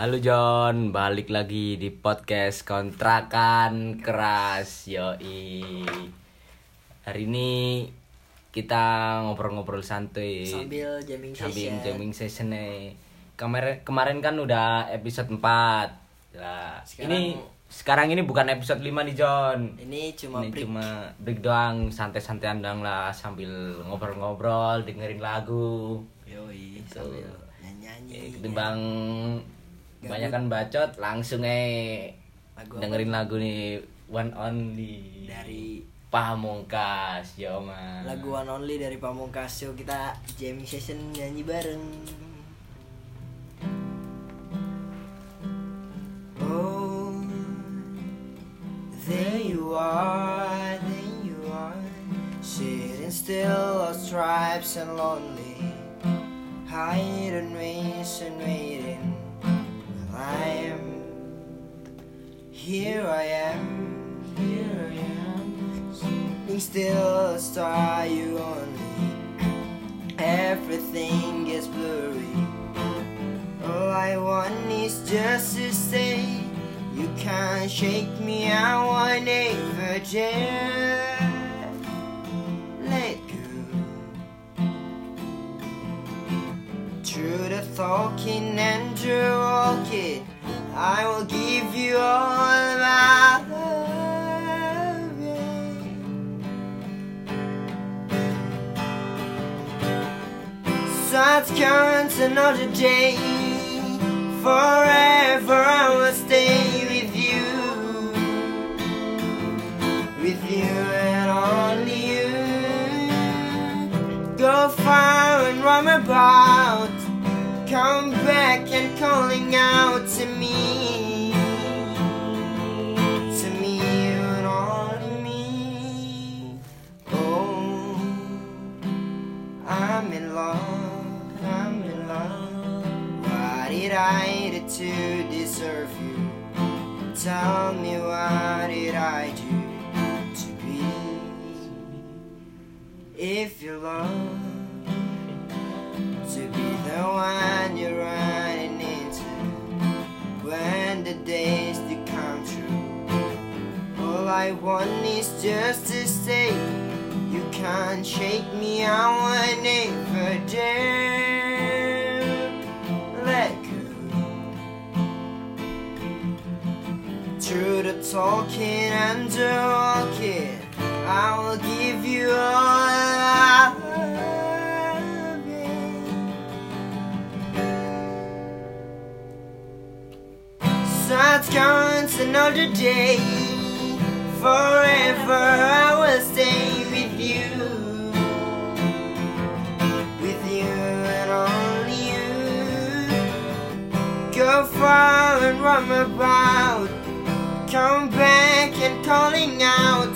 Halo John, balik lagi di podcast kontrakan keras yoi. Hari ini kita ngobrol-ngobrol santuy sambil jamming sambil session. jamming session nih. Kemarin kemarin kan udah episode 4. Lah, Sekarang- ini sekarang ini bukan episode 5 nih John. Ini cuma ini break. cuma break doang, santai-santai andang lah sambil ngobrol-ngobrol, dengerin lagu. Yoi, Gitu. sambil Ya, nyanyi-nyanyi. ketimbang Gabut. Banyak kan bacot langsung eh Lagu apa? dengerin lagu nih One Only Dari- Pamungkas yo man Lagu One Only dari Pamungkas Yuk kita jamming session nyanyi bareng. Oh, there you are, there you are, sitting still, lost stripes and lonely, waste and waiting. Here. I am here. I am still, a star you only. Everything gets blurry. All I want is just to say, You can't shake me, I won't ever dare let go. Through the talking and through walking, I will give you all my love. yeah. Such comes another day. Forever I will stay with you. With you and only you. Go far and roam about. Come back and calling out to me. To me and only me. Oh. I'm in love, I'm in love. What did I do to deserve you? Tell me what did I do to be? If you love I want is just to stay. You can't shake me, I will never dare let go. Through the talking and the walking, I will give you all I have. Such comes another day. Forever I will stay with you. With you and only you. Go far and roam about. Come back and calling out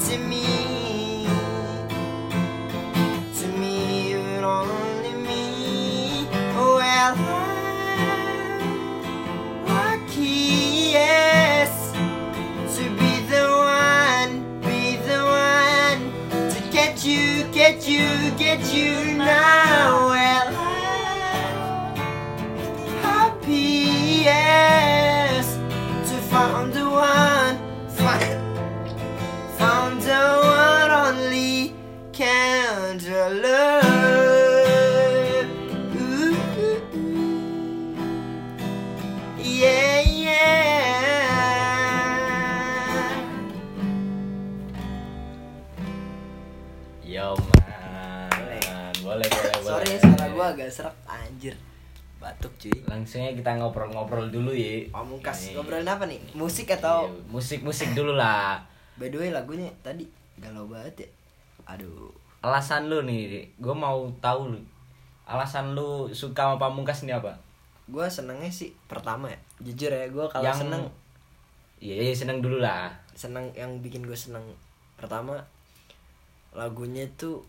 agak serak anjir. Batuk cuy. langsungnya kita ngobrol-ngobrol dulu ya Pamungkas Nih. ngobrolin apa nih? Musik atau Iya, musik-musik dulu lah by the way lagunya tadi galau banget ya. Aduh. alasan lu nih gue mau tahu lu alasan lu suka sama pamungkas ini apa Gua senengnya sih pertama ya. Jujur ya, gua kalau Yang- seneng iya iya seneng dulu lah seneng yang bikin gue seneng pertama lagunya tuh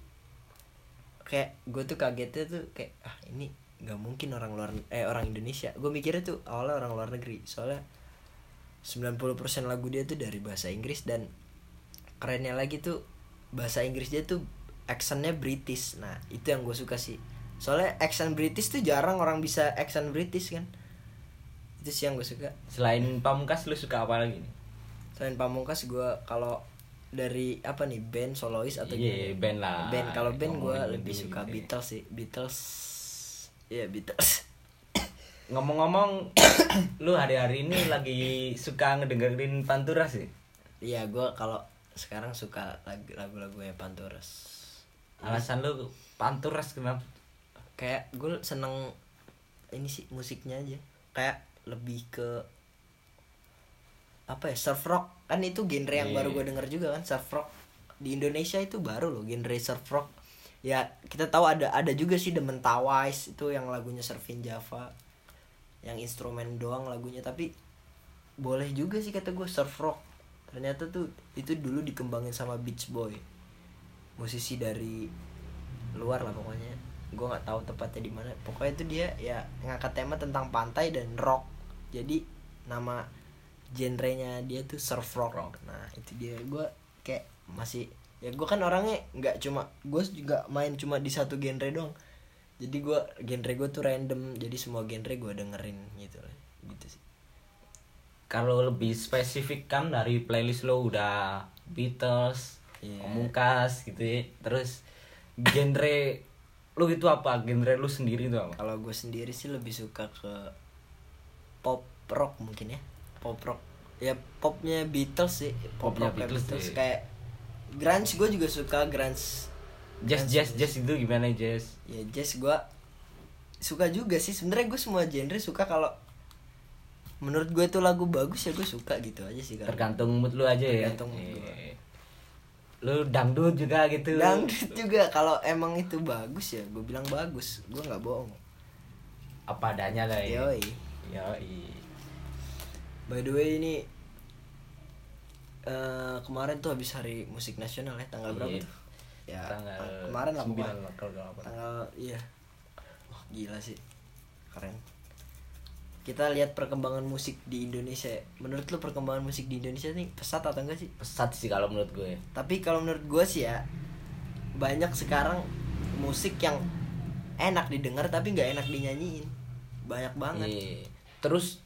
kayak gue tuh kagetnya tuh kayak ah ini nggak mungkin orang luar eh orang Indonesia. Gue mikirnya tuh awalnya orang luar negeri soalnya 90% lagu dia tuh dari bahasa Inggris dan kerennya lagi tuh bahasa Inggris dia tuh accentnya British. Nah itu yang gue suka sih. Soalnya accent British tuh jarang orang bisa accent British kan? Itu sih yang gue suka. Selain Pamungkas lu suka apa lagi nih? selain pamungkas gue kalau dari apa nih band solois atau Iya, gimana? band lah. band kalau band gue lebih suka ya. Beatles sih Beatles Iya Beatles Ngomong-ngomong, lu hari-hari ini lagi suka ngedengerin Pantura sih? Iya gue kalau sekarang suka lagu- lagu-lagunya Panturas Alasan lu Panturas kenapa? kayak gue seneng ini sih musiknya aja kayak lebih ke apa ya surf rock. Kan itu genre yang Iya. baru gue denger juga kan surf rock. Di Indonesia itu baru loh genre surf rock. Ya kita tahu ada ada juga sih The Mentawais itu yang lagunya Surfing Java yang instrumen doang lagunya tapi boleh juga sih kata gue surf rock. Ternyata tuh itu dulu dikembangin sama Beach Boy. Musisi dari luar lah pokoknya. Gue nggak tahu tepatnya di mana. Pokoknya itu dia ya ngangkat tema tentang pantai dan rock. Jadi nama genrenya dia tuh surf rock, nah itu dia gue kayak masih ya gue kan orangnya nggak cuma gue juga main cuma di satu genre doang jadi gue genre gue tuh random jadi semua genre gue dengerin gitu gitu sih Kalau lebih spesifik kan dari playlist lo udah Beatles. Pamungkas gitu ya. Terus genre lu itu apa? Genre lu sendiri itu apa? kalau gue sendiri sih lebih suka ke pop rock mungkin ya pop rock ya popnya Beatles sih pop Popnya rocknya Beatles, Beatles, iya. kayak grunge gue juga suka grunge Jazz jazz jazz itu gimana jazz? ya jazz gue suka juga sih sebenarnya gue semua genre suka kalau menurut gue itu lagu bagus ya gue suka gitu aja sih kan Tergantung mood lu aja ya. Tergantung mood gua. Iya. Lu dangdut juga gitu. dangdut juga kalau emang itu bagus ya gue bilang bagus gue nggak bohong Apa adanya lah ya. yoi Yoi. By the way ini eh kemarin tuh habis hari musik nasional ya tanggal berapa Iya. tuh? Ya Tanggal ah, kemarin lah 9 pokoknya. tanggal iya. Wah gila sih. Keren. Kita lihat perkembangan musik di Indonesia. Menurut lu perkembangan musik di Indonesia nih pesat atau enggak sih? Pesat sih kalau menurut gue. tapi kalau menurut gue sih ya banyak sekarang musik yang enak didengar tapi nggak enak dinyanyiin. Banyak banget. Iya. Terus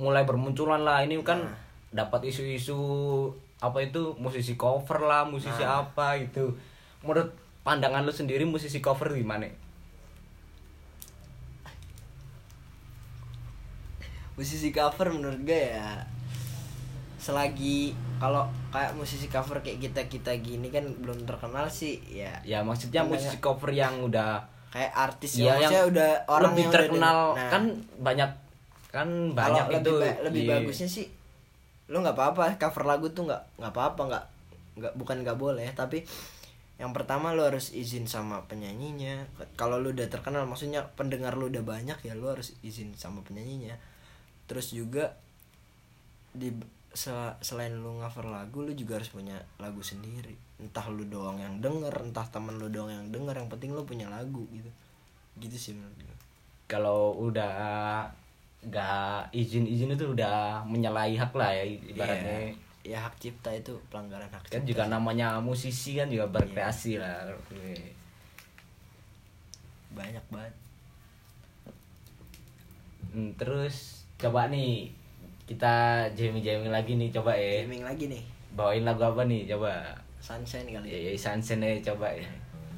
mulai bermunculan lah ini kan Nah. dapat isu-isu apa itu musisi cover lah, musisi Nah. apa itu. Menurut pandangan lu sendiri musisi cover gimana? musisi cover menurut gue ya selagi kalau kayak musisi cover kayak kita kita gini kan belum terkenal sih ya Ya maksudnya musisi cover yang udah kayak artis ya yang udah orang lebih yang udah terkenal denger. Nah, kan banyak kan kalau banyak lebih itu ba- lebih iya. bagusnya sih lu nggak apa-apa cover lagu tuh nggak nggak apa-apa nggak nggak bukan nggak boleh tapi yang pertama lu harus izin sama penyanyinya. Kalau lu udah terkenal maksudnya pendengar lu udah banyak ya lu harus izin sama penyanyinya. Terus juga di sel- selain lu cover lagu lu juga harus punya lagu sendiri. Entah lu doang yang denger entah temen lu doang yang denger yang penting lu punya lagu gitu. Gitu sih menurut gue kalau udah nggak izin-izin itu udah menyalahi hak lah ya ibaratnya. Iya. ya hak cipta itu pelanggaran hak kan cipta juga sih. namanya musisi kan juga berkreasi Iya. lah banyak banget. Hmm, terus coba nih kita jamming jamming lagi nih coba ya. Gaming lagi nih. Bawain lagu apa nih coba? Sunshine kali ya, ya ya Sunshine aja coba ya.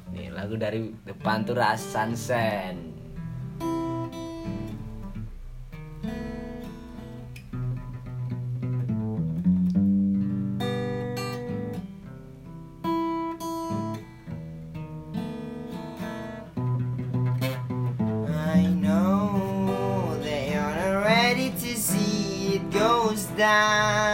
Nih lagu dari depan tuh Ras Sunshine down.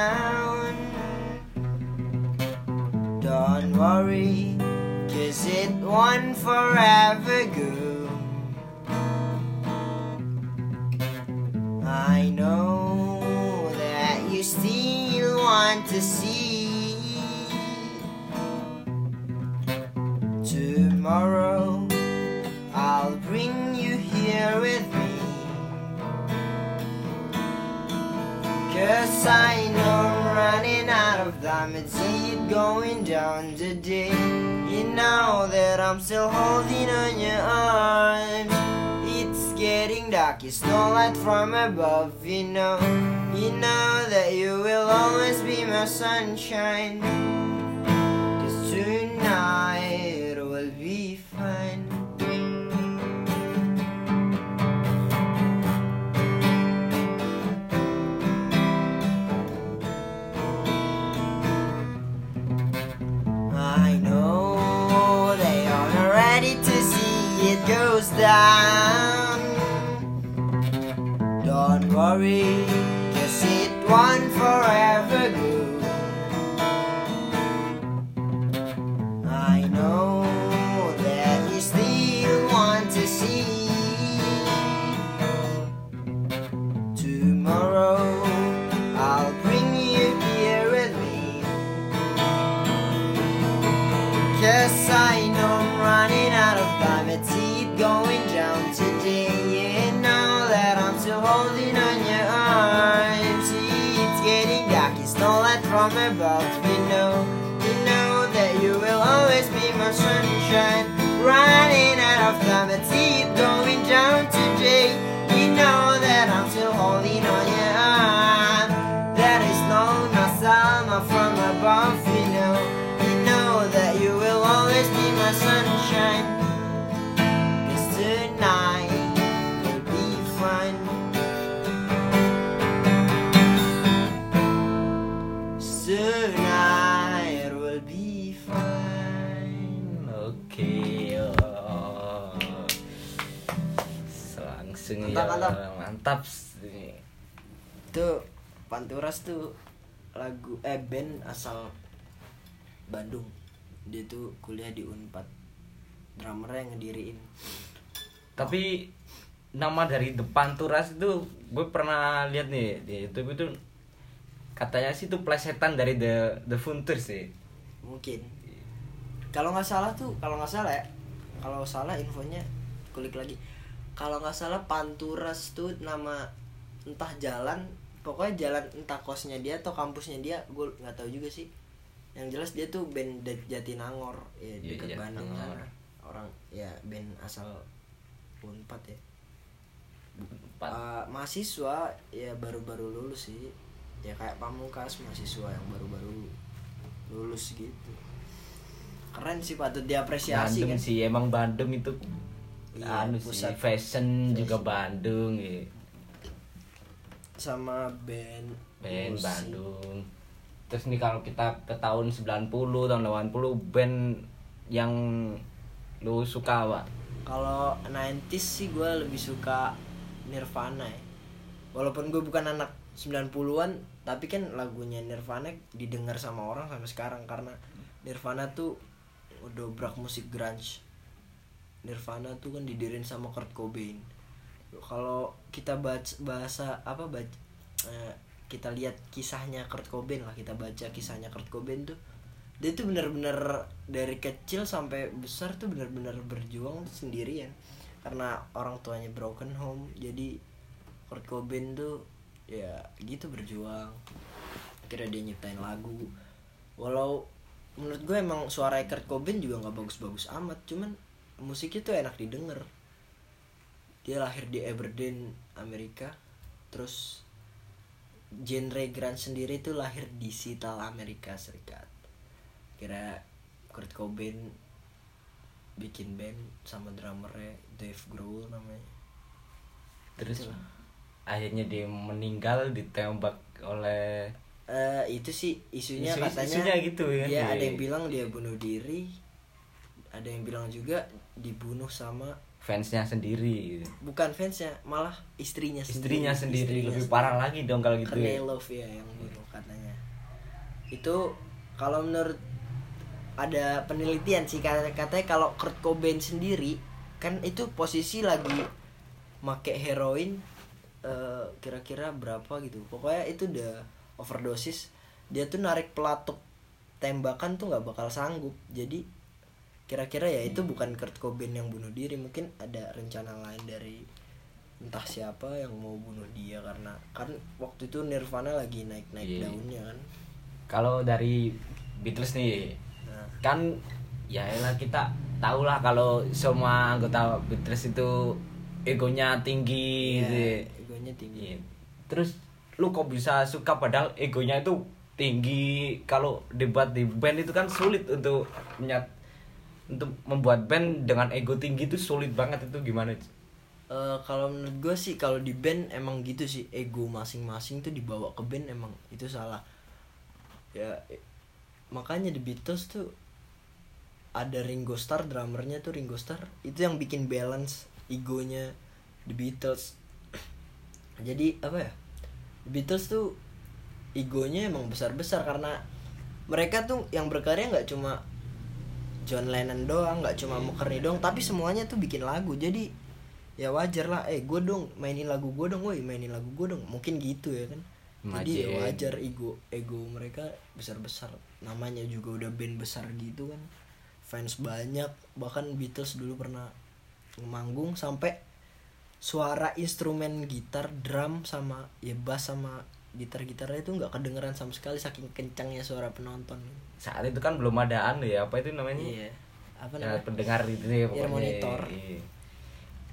I know I'm running out of time and see it going down today. You know that I'm still holding on your arms. It's getting getting dark, it's no light from above. You know, you know that you will always be my sunshine. Goes down. Don't worry, cause it won't forever go. I know that you still want to see tomorrow. I'll bring you here with me. I It's it going down today. You know that I'm still holding on your arms. See, it's getting dark. It's no light from above. You know, you know that you will always be my sunshine. Running out of time. It's it going down today. You know that I'm still holding on your arm. There is no Masama from above. Sih. Tuh Panturas tuh lagu eh band asal Bandung. Dia tuh kuliah di Unpad. Drummernya yang ngediriin. Tapi nama dari depan turas itu gue pernah lihat nih di YouTube itu katanya sih itu plesetan dari the the Funtur sih. mungkin kalau nggak salah tuh kalau nggak salah ya kalau salah infonya kulik lagi kalau nggak salah Panturas tuh nama entah jalan pokoknya jalan entah kosnya dia atau kampusnya dia gue nggak tahu juga sih. Yang jelas dia tuh band Jatinangor ya Iya, dekat Bandung sana. Orang ya band asal Unpad ya. Empat. Uh, mahasiswa ya baru-baru lulus sih. Ya kayak pamungkas mahasiswa yang baru-baru lulus gitu. Keren sih patut diapresiasi Bandung kan. sih emang Bandung itu Iya, anu sih pusat fashion, juga fashion. Bandung ya. sama band band musik. Bandung terus nih kalau kita ke tahun 90 tahun 80 band yang lu suka Pak kalau 90s sih gue lebih suka Nirvana ya walaupun gue bukan anak 90-an tapi kan lagunya Nirvana didengar sama orang sampai sekarang karena Nirvana tuh dobrak musik grunge Nirvana tuh kan didirin sama Kurt Cobain. Kalau kita baca bahasa apa baca eh, kita lihat kisahnya Kurt Cobain lah kita baca kisahnya Kurt Cobain tuh dia tuh bener-bener dari kecil sampai besar tuh bener-bener berjuang sendirian. Karena orang tuanya broken home jadi Kurt Cobain tuh ya gitu berjuang. Kira dia nyiptain lagu. Walau menurut gue emang suara Kurt Cobain juga nggak bagus-bagus amat cuman musiknya tuh enak didengar dia lahir di Aberdeen Amerika terus genre grunge sendiri tuh lahir di Seattle Amerika Serikat kira Kurt Cobain bikin band sama drummernya Dave Grohl namanya terus Itulah. akhirnya dia meninggal ditembak oleh Eh, itu sih isunya Isu- katanya isunya gitu ya. ya ada Iya. yang bilang dia bunuh diri ada yang bilang juga dibunuh sama fansnya sendiri. Bukan fansnya malah istrinya sendiri. Istrinya sendiri Istrinya lebih sendiri. parah lagi dong kalau gitu ya. Love ya yang bunuh katanya. Itu kalau menurut ada penelitian sih kata- katanya kalau Kurt Cobain sendiri kan itu posisi lagi make heroin eh, kira-kira berapa gitu. Pokoknya itu udah overdosis dia tuh narik pelatuk tembakan tuh nggak bakal sanggup. Jadi kira-kira ya itu bukan Kurt Cobain yang bunuh diri mungkin ada rencana lain dari entah siapa yang mau bunuh dia karena kan waktu itu Nirvana lagi naik-naik Iya. daunnya kan kalau dari Beatles nih nah kan ya elah kita tahu lah kalau semua anggota Beatles itu egonya tinggi gitu ya. Egonya tinggi Iya. Terus lu kok bisa suka padahal egonya itu tinggi kalau debat di band itu kan sulit untuk menyat untuk membuat band dengan ego tinggi itu sulit banget itu gimana? Eh, kalau menurut gue sih kalau di band emang gitu sih ego masing-masing tuh dibawa ke band emang itu salah ya makanya The Beatles tuh ada Ringo Starr drummernya tuh Ringo Starr itu yang bikin balance egonya The Beatles jadi apa ya The Beatles tuh egonya emang besar-besar karena mereka tuh yang berkarya nggak cuma John Lennon doang nggak cuma McCartney doang tapi semuanya tuh bikin lagu. Jadi ya wajar lah eh gue dong mainin lagu gue dong woi mainin lagu gue dong. Mungkin gitu ya kan. Jadi ya wajar ego ego mereka besar besar namanya juga udah band besar gitu kan. Fans banyak. Bahkan Beatles dulu pernah manggung sampai suara instrumen gitar drum sama ya bass sama gitar gitarnya itu nggak kedengeran sama sekali saking kencangnya suara penonton Saat itu kan belum ada anu ya apa itu namanya? iya apa Ya, namanya pendengar itu ya pokoknya. monitor. Iya.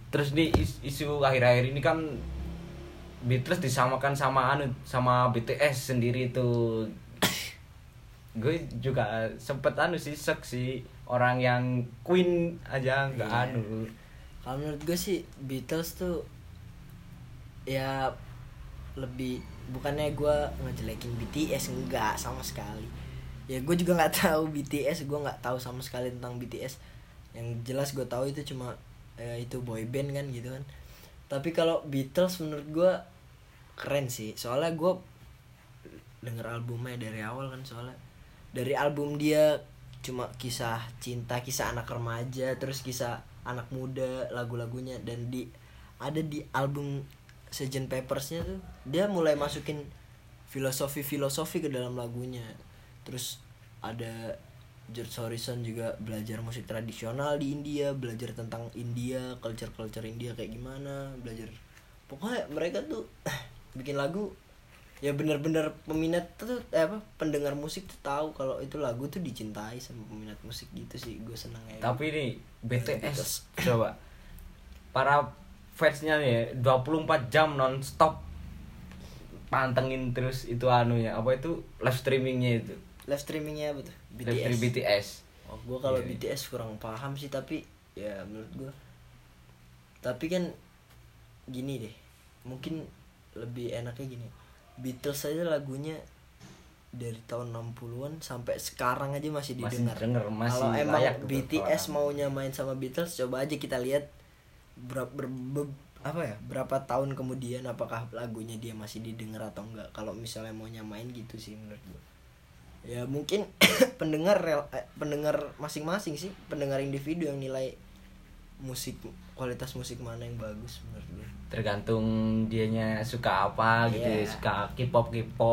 Terus di is- isu akhir-akhir ini kan Beatles disamakan sama anu sama BTS sendiri itu. Gue juga sempet anu sih sek sih orang yang Queen aja nggak Iya. anu. kalau menurut gue sih Beatles tuh ya lebih bukannya gue ngejelekin BTS enggak sama sekali. Ya gue juga nggak tahu BTS gue nggak tahu sama sekali tentang BTS yang jelas gue tahu itu cuma eh, itu boy band kan gitu kan. Tapi kalau Beatles menurut gue keren sih. Soalnya gue denger albumnya dari awal kan soalnya. Dari album dia cuma kisah cinta kisah anak remaja terus kisah anak muda lagu-lagunya. Dan di ada di album Sgt. Peppersnya tuh dia mulai masukin filosofi-filosofi ke dalam lagunya. Terus ada George Harrison juga belajar musik tradisional di India belajar tentang India culture culture India kayak gimana belajar. Pokoknya mereka tuh bikin lagu ya bener-bener peminat tuh eh, apa pendengar musik tuh tahu kalau itu lagu tuh dicintai sama peminat musik gitu sih gue seneng ya Tapi nih BTS coba. Para fansnya nih 24 jam nonstop pantengin terus itu anunya. Apa itu? Live streamingnya itu. Live streamingnya apa tuh? Live streaming BTS Oh, gue kalau Iya. BTS kurang paham sih tapi ya menurut gue tapi kan gini deh mungkin lebih enaknya gini. Beatles aja lagunya dari tahun 60-an sampai sekarang aja masih Masih didengar. denger, masih Kalau emang BTS maunya main sama Beatles coba aja kita lihat berapa apa ya berapa tahun kemudian apakah lagunya dia masih didengar atau enggak kalau misalnya maunya main gitu sih menurut gue ya mungkin pendengar rel- eh, pendengar masing-masing sih pendengar individu yang nilai musik kualitas musik mana yang bagus menurut gue tergantung dianya suka apa gitu ya Iya. suka K-pop K-pop